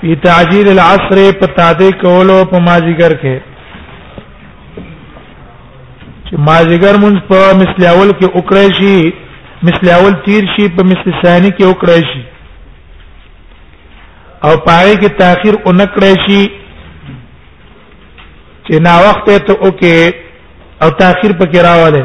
په تعجیل العصر په تاده کولو په ماجیګر کې چې ماجیګر مونږ په مثل اول کې وکړی شي مثل اول تیر شي په مثل ثانی کې وکړی شي او پاره کې تاخير اونکړی شي چې نا وخت ته اوکه او تاخير پکې راواله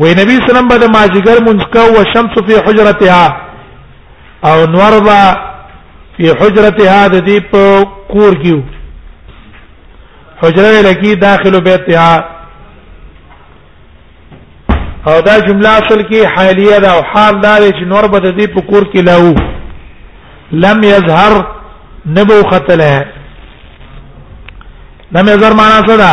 وې نبی سلام به د ماجیګر مونږ کو او شمس فی حجرتها او نور با فی حجرتها د دې په کور کې حجره لکی داخل بیتها او دا جمله اصل کې حالیه ده او حال دا چې نور به د دې په کور کې لاو لم یظهر نبو خطله لم یظهر معنا څه ده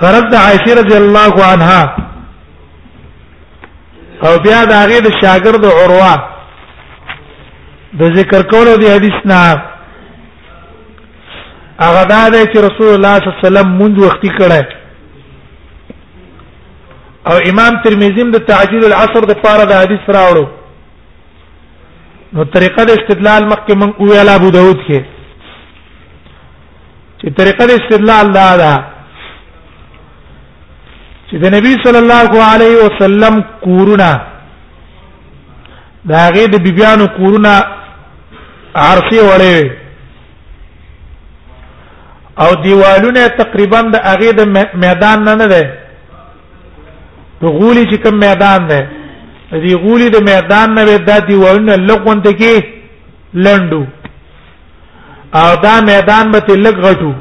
خرج د عائشه رضی الله عنها او بیا د هغه د شاګرد عروه د ذکر کولو دی حدیث نه هغه دا دی چې رسول الله صلی الله علیه وسلم مونږ وختي کړه او امام ترمذی هم د تعجیل العصر د پاره د حدیث راوړو نو طریقه د استدلال مخکې مونږ ویل ابو داود کې چې طریقه د استدلال دا ده چې د نبی صلی الله علیه وسلم کورونه دا غي د بیبيانو کورونه عرصي وړي او دیوالونه تقریبا د هغه د میدان نه نه ده د غولي چې کوم میدان ده دی غولي د میدان نه به د دیوالونه لغونته کې لندو او دا میدان به تلګ غټو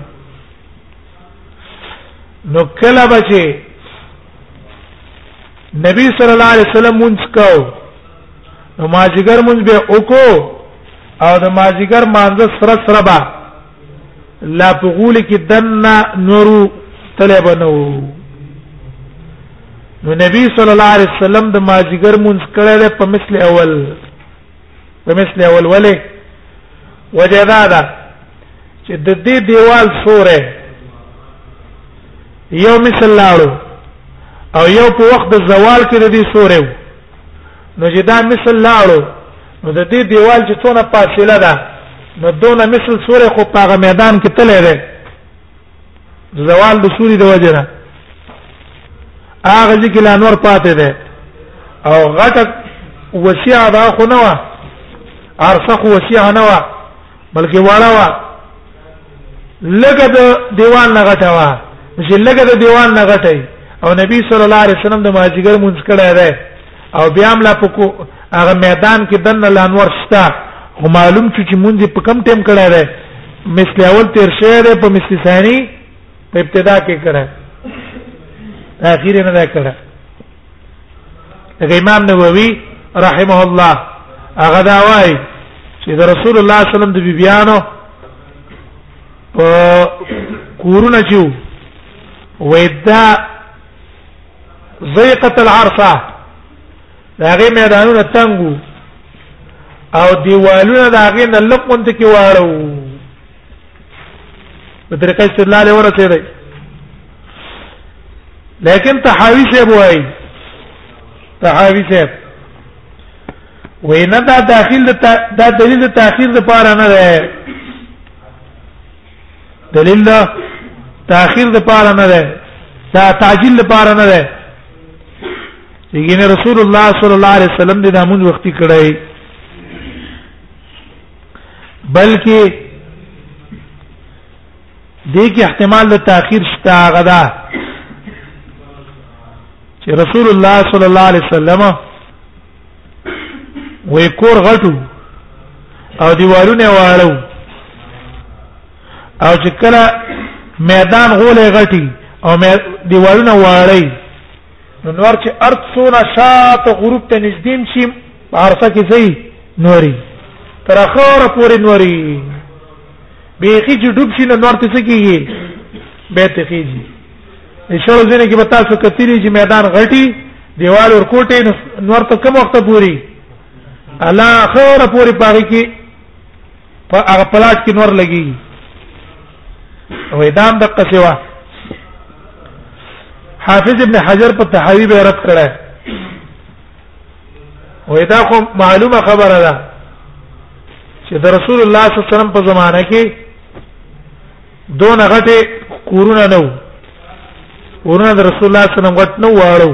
نو کله بچي نبی صلی الله علیه وسلم مونږ کو نو ماجیګر مونږ به وکړو او د ماجیګر مانځ سره سره با لا پغول کې دنا نورو طلبنو نو نبی صلی الله علیه وسلم د ماجیګر مونږ کړه په مثل اول په مثل اول ولې وجدا دا چې د دې دیوال سورې یو مثل لاړو او یو په وخت د زوال کې د دې سورې نو چې دا مثل لاړو نو د دې دیوال چې څونه فاصله ده نو دونه مثل سورې خو په میدان کې تللی دی زوال د سوري د وجره هغه چې کله انور پاتې ده او غټه وسیع دا خو نه و ارسخ وسیع نه و بلکې واړه و لکه د دیوان نه غټه و چې لکه د دیوان نه غټه او نبی صلی الله علیه وسلم د ماجیګر مونږ کړه ده او بیا هم لا پکو هغه میدان کې دنه لانور شته خو معلوم شو چې مونږ په کم ټیم کړه ده مثل اول تیر شعر په مثل ثانی په ابتدا کې کړه اخیر نه ده کړه دغه امام نووي رحمه الله هغه دا وایي چې د رسول الله صلی الله علیه وسلم د بیبيانو په کورونه چې وېدا ضيقه العرفه دا غي میدانونه تنګو او دیوالونه دا غي نه لپونت کې واړو په طریقې استدلال ورته دی لیکن تحاوی سے بوئی تحاوی سے وینا دا داخل دا دلیل تاخير د پاره نه ده دلیل دا تاخير د پاره نه ده دا تعجیل د پاره نه ده یګینه رسول الله صلی الله علیه وسلم د دامن وختي کړای بلکې دې کې احتمال د تاخير شته غدا چې رسول الله صلی الله علیه وسلم وې کور غټو او دیوالونه واړو او چې کله میدان غولې غټي او دیوالونه واړی نو نور چې ارت سونه شاته غروب ته نږدې شي عرصه کې ځي نوري تر اخره پورې نوري بیخي چې ډوب شي نو نور ته څه کیږي به ته کیږي ان شاء الله ځینې کې به تاسو کتلی چې میدان غټي دیوال ور کوټه نور ته کوم وخت پوری الا خور پوری پاږي کې په هغه پلاټ کې نور لګي او ادم د قصوا حافظ ابن حجر په تحوی به رد کړه او دا خو معلومه خبره ده چې د رسول الله صلی الله علیه وسلم په زمانه کې دون غټه کورونه نو ورونه د رسول الله صلی الله علیه وسلم غټ نو واړو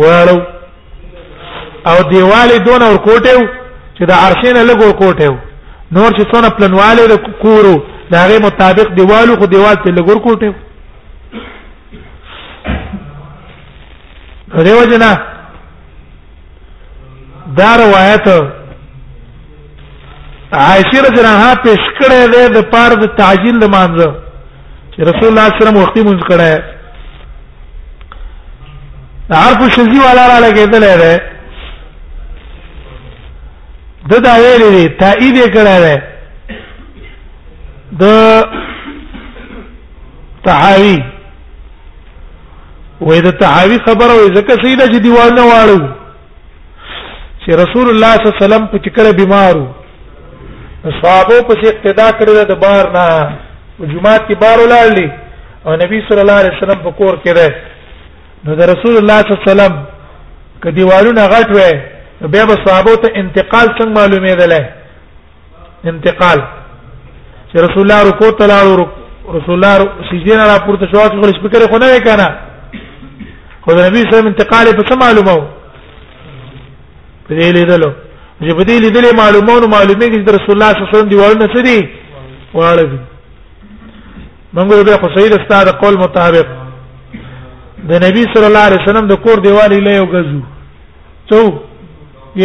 واړو او دیواله دون اور کوټه چې د عرشین له ګور کوټه نور چې څونه پلنواله د کورو دا غي مطابق دیوالو خو دیوال ته لګور کوټه دیو جنا دا روایت عائشه رضی الله عنها پیش کړه ده د پار د تعجیل د مانزه چې رسول الله صلی الله علیه وسلم وختي مونږ کړه عارف شزی والا را لګیدل ده د دا ویل دي تایید کړه ده د تحاوی وې د تحاوی خبره وې ځکه سیدا چې دیوانه واړو چې رسول الله صلی الله علیه وسلم په چکر بیمارو صحابه په اقتدا کړل د بار نه جمعه کې بار ولاړلې او نبی صلی الله علیه وسلم په کور کې ده نو د رسول الله صلی الله علیه وسلم کدی والونه غټ وې بیا به صحابه ته انتقال څنګه معلومېدله انتقال چې رسول الله رکوع ته لاړو رسول الله سجدې نه راپورته شو چې خپل سپیکر خو نه وکنه خو د نبی سره انتقال په څه معلومه و په دې لیدلو چې په دې لیدلې معلومه او معلومه کې رسول الله صلی الله علیه وسلم دیوالونه څه دي واړه دي موږ به خو سید استاد قول مطابق د نبی صلی الله علیه وسلم د کور دیوالې له یو غزو څو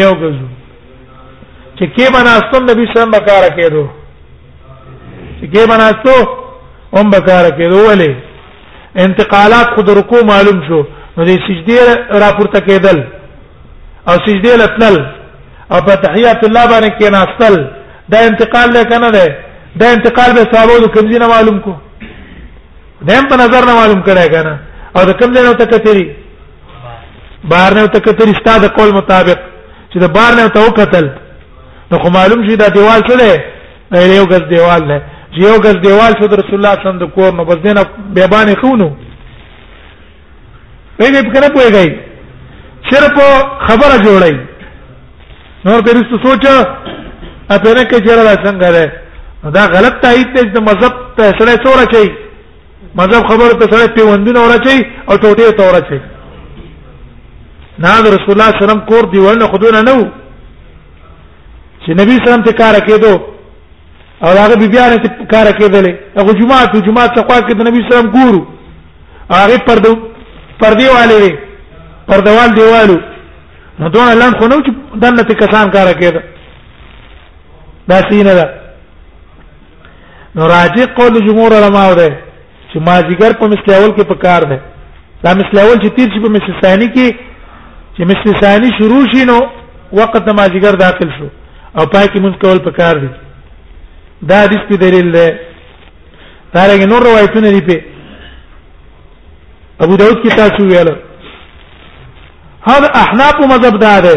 یو غزو چې کې بناستم نبی صلی الله علیه وسلم بکار کېدو چې کې بناستو هم بکار کېدو ولې انتقالات خود رکوع معلوم شو نو د سجدي راپورته کېدل او سجدي لتل او په تحیات الله باندې کې ناستل دا انتقال نه کنه ده دا انتقال به صحابو د کمزې نه معلوم کو دیم په نظر نه معلوم کړه کنه او د کمزې نه تکتری بار نه تکتل استاد قول مطابق چې د بار نه تو قتل نو خو معلوم شي دا دیوال څه دی دا یو غز دیوال دی چې یو غز دیوال شو رسول الله صلی الله علیه وسلم د کور نو بس دینه به باندې خونو پیږي په کنه پويږي صرف خبره جوړي نور به رسو سوچا اته نه کې چیرې څنګه ده دا غلط تایید دی د مذهب ته سره څوره کوي مذهب خبره ته سره پیوندونه ورچي او ټوټه ته ورچي نه رسول الله صلی الله علیه وسلم کور دیونه خودونه نه وو چې نبی صلی الله علیه وسلم ته کار کېدو او هغه بیا نه کار کېدلې هغه جمعه ته جمعه ته خوا کې د نبی صلی الله علیه وسلم ګورو هغه پردو پردی والے پردوال دیوالو نو دوه لام خو نو چې دنه کسان کار کېده دا سینه ده نو راجع قول جمهور علما ده چې ما ذکر په مثل اول کې په کار ده دا مثل اول چې تیر شي په مثل ثاني کې چې مثل ثاني شروع شي نو وخت ما ذکر داخل شو او پای کې مونږ کول په کار دي دا حدیث په دلیل ده دا لګي نور روایتونه دي په ابو داود کې تاسو ویل هر احناف مذهب دا ده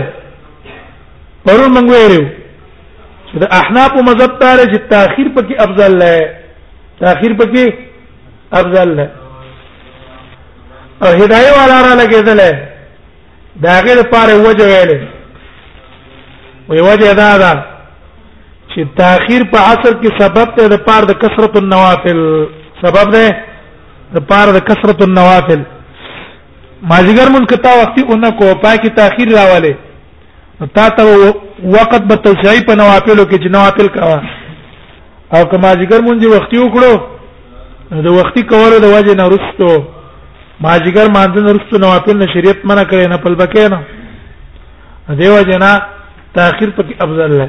پرون موږ ویلو چې د احناف په مذهب دار چې تاخير پکې افضل دی تاخير پکې افضل دی او هدايه والا را لګېدل دا غیر پاره وجه ویلې وی وجه دا ده چې تاخير په عصر کې سبب ته د پاره د کثرت النوافل سبب ده د پاره د کثرت النوافل ماجګر مونږ کته وختي اونکو پاکي تاخير راواله تا ته وخت به توسعي په نوافلو کې چې نوافل کاوه او کما جګر مونږ وختي وکړو د وختي کولو د وجه نه رسټو ما جګر مانځ نه رسټو نوافل نه شریعت منع کړي نه پل بکې نه دیو جنا تاخير پکې افضل ده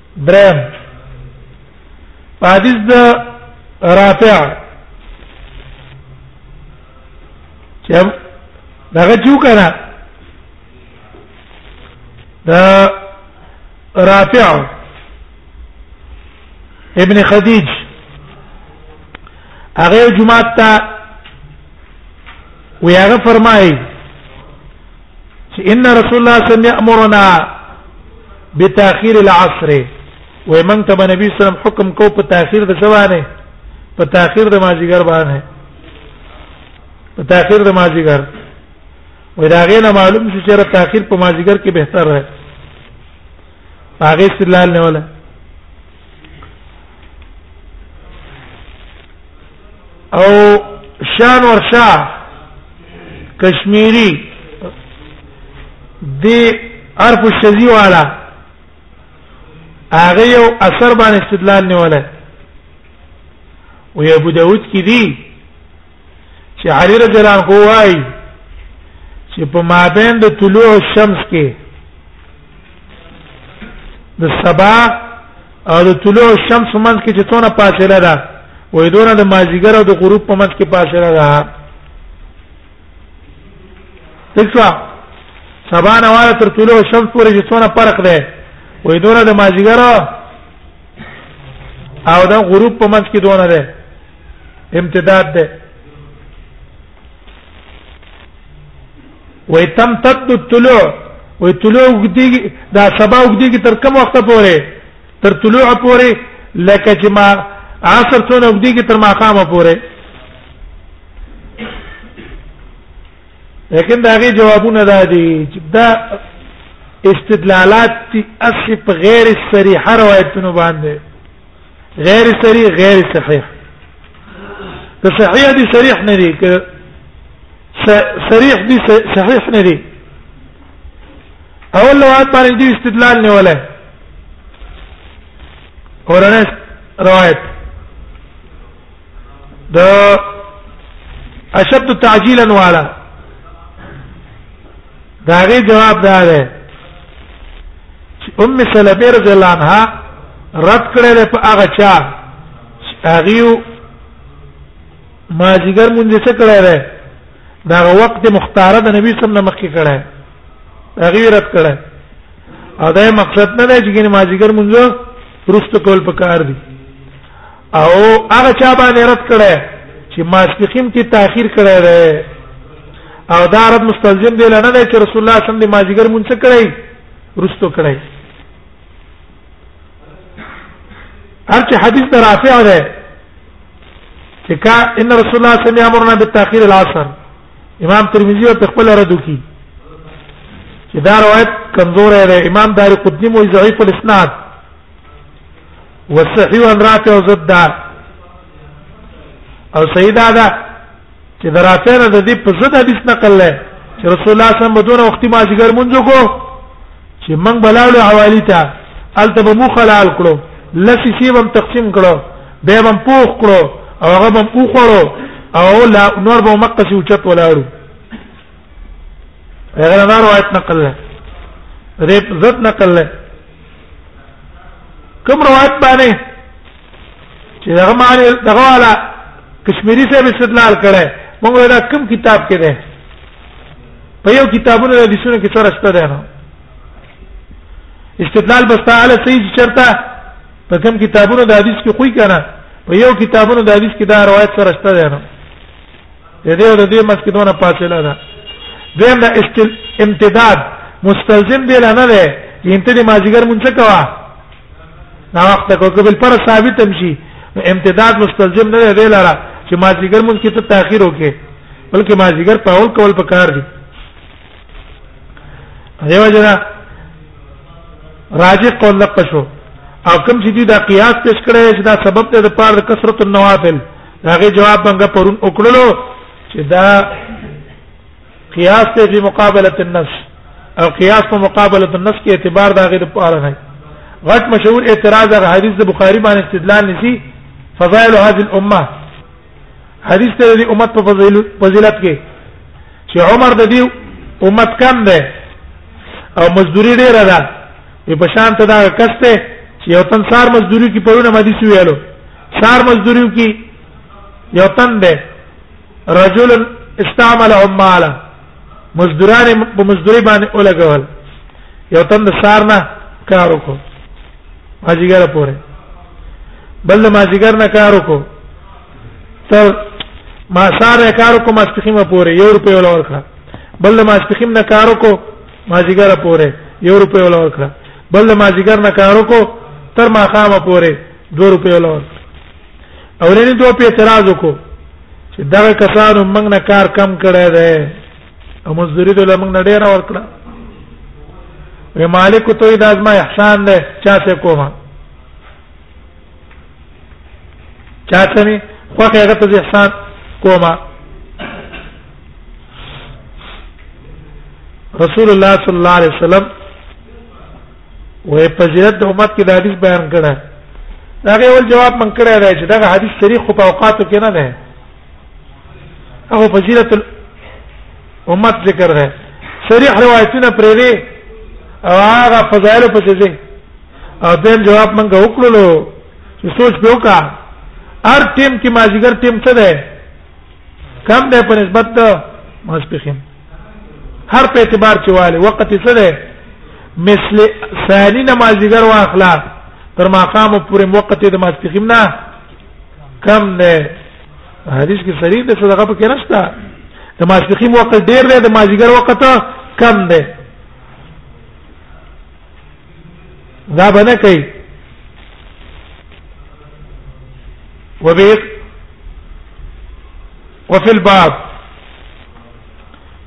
درم حدیث د رافع چې دغه جو کنه د رافع ابن خدیج هغه جمعه ته ویغه فرمایي چې ان رسول الله صلی الله علیه وسلم یامرنا بتاخير العصر وای مونږ ته نبی صلی الله علیه وسلم حکم کو په تاخير د سبانه په تاخير د مازیګر باندې په تاخير د مازیګر وای دا غینه معلوم شي چې تاخير په مازیګر کې بهتر دی هغه استدلال نه ولا او شان ورشا کشمیری دی عرف الشذی والا هغه یو اثر باندې استدلال نیولای وي ابو داود کې دی چې علي رضی الله عنه وايي چې په مابین د طلوع الشمس کې د سبا او د طلوع الشمس منځ کې چې تونه فاصله ده وې دونه د مازیګر او د غروب په منځ کې فاصله ده تکوا سبا نه واره تر طلوع الشمس پورې چې تونه فرق ده وې دونه د مازیګر او د غروب په منځ کې دونه ده امتداد ده وې تم تد الطلوع وې طلوع وګدي دا سبا وګدي تر کوم وخت پورې تر طلوع پورې لکه چې ما عصر څونه وګدي تر ما قامه پورې لیکن دا غي جوابونه دا دي چې دا استدلالات دي اصل په غیر صریحه روایتونو باندې غیر صریح غیر صحیح که صحیح دي صریح نه دي که صریح دي صحیح نه دي اول روایت باندې دي استدلال نه ولا اورنه روایت د اشد تعجیلا والا دا غي جواب دا ده ام سلمہ رضی الله عنها رد کړل په هغه چا هغه ما جګر مونږ څه کړی دی دا وخت مختاره د نبی صلی الله علیه وسلم مخکې کړی هغه رد کړی او دا مقصد نه دی چې ما جګر مونږ پرست کول پکار دی او هغه چا باندې رد کړي چې ماسپخین کې تاخير کړی دی او دا رد مستلزم دی لنه چې رسول الله صلی الله علیه وسلم د ماجیګر مونږ څه کړی رستو کړی هرچه حدیث در رافع ده چې کا ان رسول الله صلی الله علیه وسلم امرنا بالتاخير العصر امام ترمذی په خپل ردو کې چې دا روایت کمزور دی امام دار قطنی مو ضعیف الاسناد والصحيح ان رافع ضد او سیدا دا چې درافع نه د دې په ضد حدیث نقل لای چې رسول الله صلی الله علیه وسلم بدون وخت ما جګر مونږ کو چې من بلاړو حوالی ته الته به مو خلال کړو لسی سیبم تقسیم کړو به بم پوخ کړو او هغه بم اوخړو او لا نور به مقصي اوچت ولاړو هغه دا روایت نقل له ریپ زت نقل له کوم روایت باندې چې هغه معنی دغه والا کشمیری سے استدلال کړي موږ دا کوم کتاب کې ده په یو کتابونو د لسونو کې سره شته ده نو استدلال بس تعالی صحیح چرته په کوم کتابونو د حدیث کې خوې کنه په یو کتابونو د حدیث کې دا روایت سره شته ده نو د دې او د دې مس کې دونه فاصله ده دیم دا استل امتداد مستلزم دی نه ده انت دې ماجیګر مونږ څه کوا دا وخت کو قبل پر ثابت شي امتداد مستلزم نه دی لاره چې ماجیګر مونږ کې ته تاخير وکې بلکې ماجیګر په اول کول پکار دي دیو جنا راجح قول لپښو او کوم چې دا قیاس پیش کړی چې دا سبب دی د پاره د کثرت النوافل هغه جواب څنګه پرون وکړلو چې دا قیاس ته په مقابله النص او قیاس په مقابله النص کې اعتبار دا غیر په اړه نه غټ مشهور اعتراض هغه حدیث د بخاری باندې استدلال نسی فضائل هذه الامه حدیث ته د امت په فضیلت کې چې عمر د دې امت کم ده او مزدوری ډیره ده په شان ته دا کسته چې یو تنصار مزدوری کې پرونه مدي سویلو سار مزدوریو کی یو تن ده رجل استعمل عمالا مزدوران په مزدوری باندې اولګول یو تن د سار نه کار وکړو ماجیګر پورې بل ماجیګر نه کار وکړو تر ما سار کار وکړو ماسپخیم پورې یو روپې ولا ورکړه بل ماسپخیم نه کار وکړو ماجیګر پورې یو روپې ولا ورکړه بل ماجیګر نه کار وکړو تر ما خامه پورې دو روپیه ولا ورکړه اورنی دوه په اعتراض وکړو چې دا کسانو موږ نه کار کم کړی دی او مزدوری ته موږ نه ډیر ورکړه وی مالک ته دا زما احسان دی چا څه کومه چا څه نه خو هغه ته احسان کومه رسول الله صلی الله علیه وسلم وې فضیلت د امت کې د حدیث بیان کړه دا غوول جواب من کړی دی چې دا حدیث شریخ په اوقاتو کې نه ده هغه فضیلت امت ذکر ده شریح روایتونه پرې دي او هغه فضایل په څه دي او دیم جواب منګه وکړلو چې سوچ به وکا هر ټیم کې ماجیګر ټیم څه ده کم ده په نسبت ماسپخین هر په اعتبار چې والي وخت څه ده مثل ثاني نمازګر واخلا تر ما قام پورې وخت د ماستخیم نه کم نه حدیث کې صریح ده صدقه پکې نشته د ماستخیم وخت ډیر دی د ماستخیم وخت کم دی دا بنه کوي وبه وفي الباب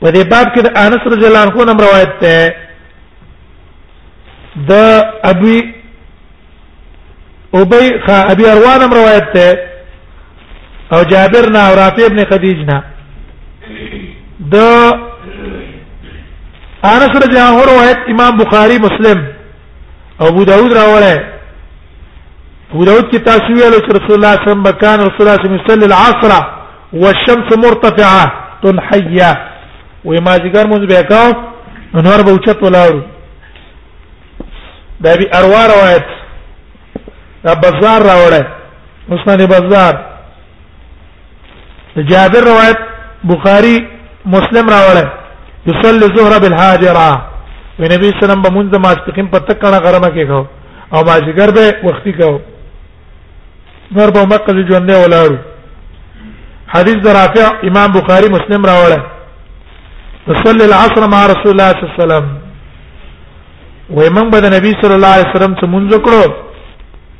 په دې باب کې د انس رضی الله عنه نوم روایت ده د ابي ابي خ ابي اروان نوم روایت ده او جابر نه او رافع ابن خدیج نه د انس رضی الله عنه روایت امام بخاری مسلم ابو داود راوړی وداود کې تاسو ویلو چې رسول الله صلی الله علیه وسلم کان رسول الله صلی الله علیه وسلم العصر والشمس مرتفعه تنحيا وما ذکر مونږ به کاو نور به اوچت ولاړو دا به اروا روایت دا بازار راوړل مسند بازار جابر روایت بخاری مسلم راوړل یصلی الظهر بالحاجره و نبی سلام به مونږه ماسپخین په تکړه غرمه کې کو او ماجګر به وختي کو نور به مکه ژوندې ولاړو حدیث درافع امام بخاری مسلم راوړل وصلي العصر مع رسول الله صلی الله علیه وسلم وای موږ به د نبی صلی الله علیه وسلم څخه مونږ کړو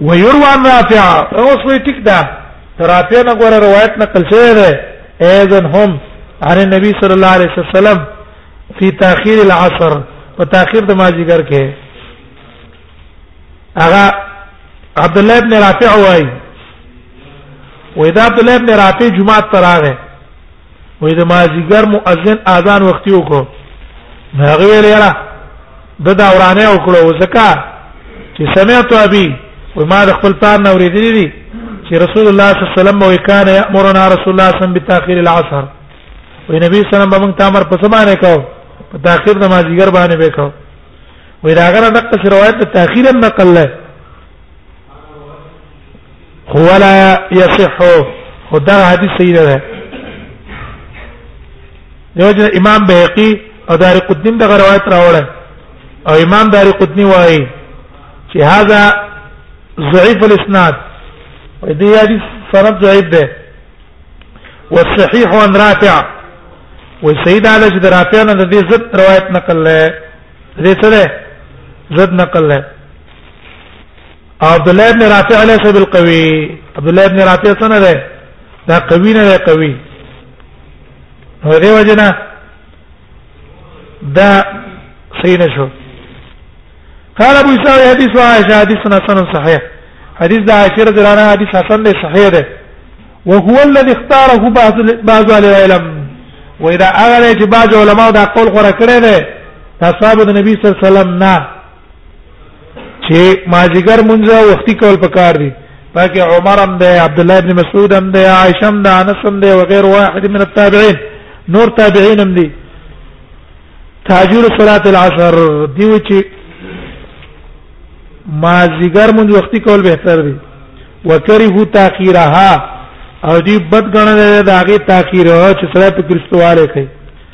ويروى عن رافع اوس وی ټیک دا رافع نه غوړه روایت نقل شوی دی اذن هم عن النبي صلى الله عليه وسلم في تاخير العصر په تاخير د ماجیګر کې هغه عبد الله ابن رافع وای وې دا عبد الله ابن رافع جمعه تراغه وې د مازیګر مؤذن اذان وختي وکړو هغه ویل یاره د دا ورانه وکړو وسکا چې سمعت ابي و ما د خپل پلان نه ورېدلې دي چې رسول الله صلی الله علیه وسلم وی کان یامرنا رسول الله صلی الله علیه وسلم بتاخير العصر وی نبی صلی الله علیه وسلم موږ تامر په سمانه کو په تاخير د مازیګر باندې وکاو وی راغره دغه روایت ته تاخير نقل له هو لا يصح هو دا حدیث صحیح نه ده یوجه امام بهقي او دار قطنی دغه روایت راوړل او امام دار قطنی وايي چې هاذا ضعيف الاسناد دې حدیث سند ضعيف ده والصحيح عن رافع وسيد على جد رافع نه دې زد روایت نقل له دې سره زد نقل له عبد الله بن رافع ليس بالقوي عبد الله بن رافع څنګه ده دا قوي نه ده قوي نو دی وجنه دا صحیح نشو قال ابو اسحاق حديث عائشه حديث حسن صحيح حديث دا عائشه رضي الله عنها حديث حسن ده صحيح ده وهو الذي اختاره بعض بعض العلم واذا اغلى بعض علماء دا قول قرأ کړی ده اصحاب النبي صلى الله عليه وسلم نه چې ماجګر مونږ وختي کول پکار دي پاکه عمر هم ده عبد الله ابن مسعود هم ده عائشه هم ده انس هم ده وغير واحد من التابعين نور تابعين هم دي تاجور صلاه العصر دی و چې مازیګر مونږ وختي کول بهتر دی وکره تاخيرها او دی بد غنل دا غي تاخير چې سره په کرستواله کوي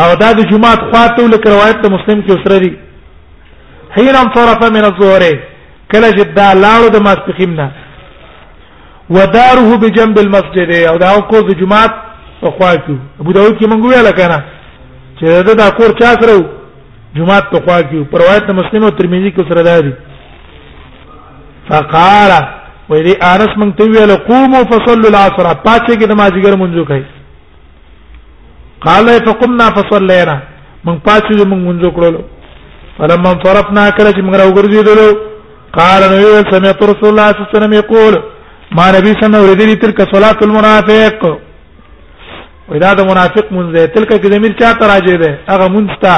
او دا د جمعه خواته لکه روایت د مسلم کې سره دی حين انصرف من الظهر کله چې دا لاړو د ماسپخیم نه وداره بجنب المسجد او دا کو د جمعه په خوا کې ابو داود کې مونږ ویل کنه چې دا, دا کور چا سره جمعه په خوا کې پر روایت مسلم او ترمذی کې سره دی فقال وې دې انس مونږ ته ویل قوموا فصلوا العصر پاتې کې نمازګر مونږ کوي قال فقمنا فصلينا من پاتې دې موږ منځو کړلو فلما انصرفنا کله چې موږ راوګرځېدلو قال نبی سمعت رسول الله صلی الله عليه وسلم يقول ما نبی صلی الله علیه وسلم تلك صلاه المنافق ودا د منافق مونږ ده تلک کې زمير چا ته راځي ده هغه مونږ ته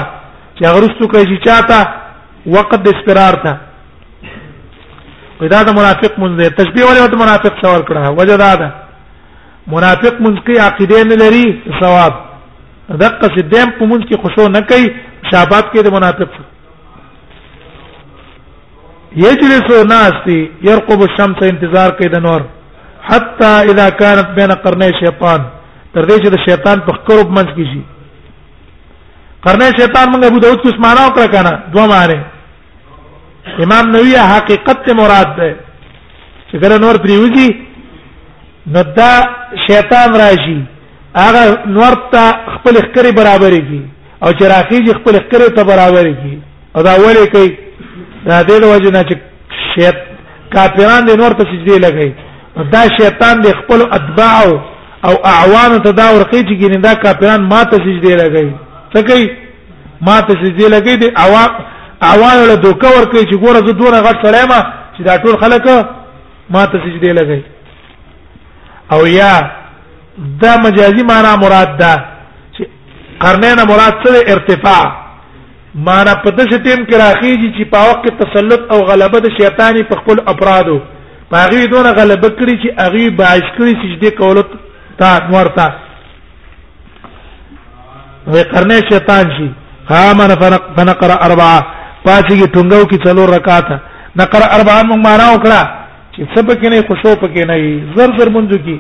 چې هغه رستو کوي چې چا ته وقت د استقرار ته ودا د منافق مونږ ده تشبيه ولې د منافق څور کړه وجدا ده منافق منځ کې عقیده نه لري ثواب دقه سدیم په منځ کې خشوع نه کوي شابات کې د منافق یجلس الناس يرقب الشمس انتظار کوي د نور حتا اذا كانت بين قرني شیطان تر دې چې د شیطان په قرب منځ کې شي قرني شیطان موږ ابو داود کې اسمانه وکړه کنه دوه معنی امام نووي حقیقت ته مراد ده چې کله نور پریوزي نو دا شیطان راشي هغه نور ته خپل خکری برابرې کی او چې راخیږي خپل خکری ته برابرې کی او دا ولې کوي دا دې وجه نه چې شیط کافران دې نور ته سجدي لګي دا شیطان دې خپل اتباع او اعوان ته دا ورقی چې ګیندا کافران ما ته سجدي لګي څه کوي ما ته چې دی لګي دی اوا اوایو له دوکه ور کوي چې ګوره زه دونه غټ سړی ما چې دا ټول خلک ما ته چې دی لګي او یا دا مجازي معنا مراد ده چې قرنین مراد څه ارتفاع معنا په دې ټیم کې راخیږي چې په وخت تسلط او غلبه د شیطانی په خپل افرادو پاغي دونه غلبه کړی چې اغي باعث کړی سجده کولو ته ورته وې قرنه شیطان شي قامن فنقر اربعه پاتېږي ټنګو کې څلور رکعات نقر اربعه موږ معنا وکړه چې سب کې نه خوشو پکې نه زر زر منځ کې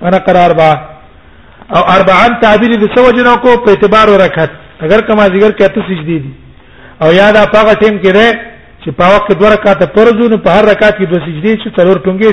فنقر اربعه او اربعان تعبیر د څو جنو کو په اعتبار رکعت اگر کما ذکر کې ته سجدي دي او یاد هغه ټیم کې ده چې په وخت دوه رکعات فرض نو په هر رکعت کې دوه سجدي چې څلور ټنګې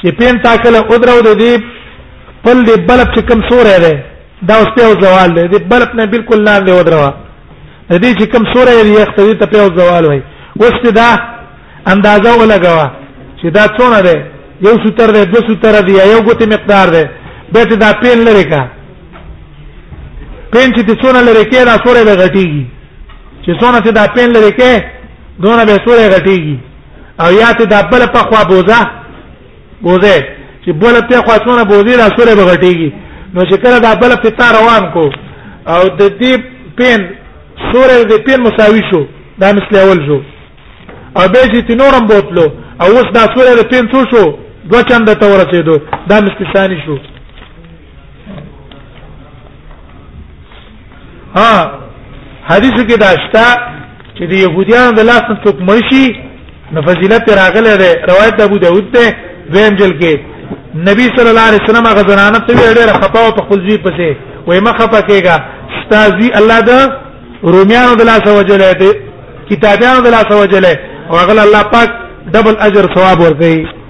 چې پین تاکل او درو د دې پل دې بلب چې کم سورې ده دا اوس په زوال ده دې بلب نه بالکل لاندې ودروا د دې چې کم سورې دې یخت دې ته په زوال وای اوس دا اندازه ولګوا چې دا څونه ده یو ستر ده دو ستر ده یو ګوتې مقدار ده به ته دا پین لري کا پین چې څونه لري کې دا سورې به غټيږي چې څونه ته دا پین لري کې دونه به سورې غټيږي او یا ته د بل په خوا بوزه بوزه چې بل په خوا څونه بوزي لا سره بغټيږي نو چې کله د بل په تار روان کو او د دې پین سورې د پین مساوي شو دا مثل اول شو او به چې تنورم بوتلو او اوس دا سورې د پین څو شو دوه چنده تور رسیدو دا مثل ثاني شو ها حدیث کې دا شته چې د يهوديانو د لاس څخه کوم شي نو فضیلت راغله ده روایت ابو داود ده دویم جل کې نبی صلی الله علیه وسلم غزنانه ته ډېر خپاو په خپل ځی پسې وای مخه پکېګا استاذي الله ده روميانو د لاس وجلې ده کتابيانو د لاس وجلې او غل الله پاک ډبل اجر ثواب ورکړي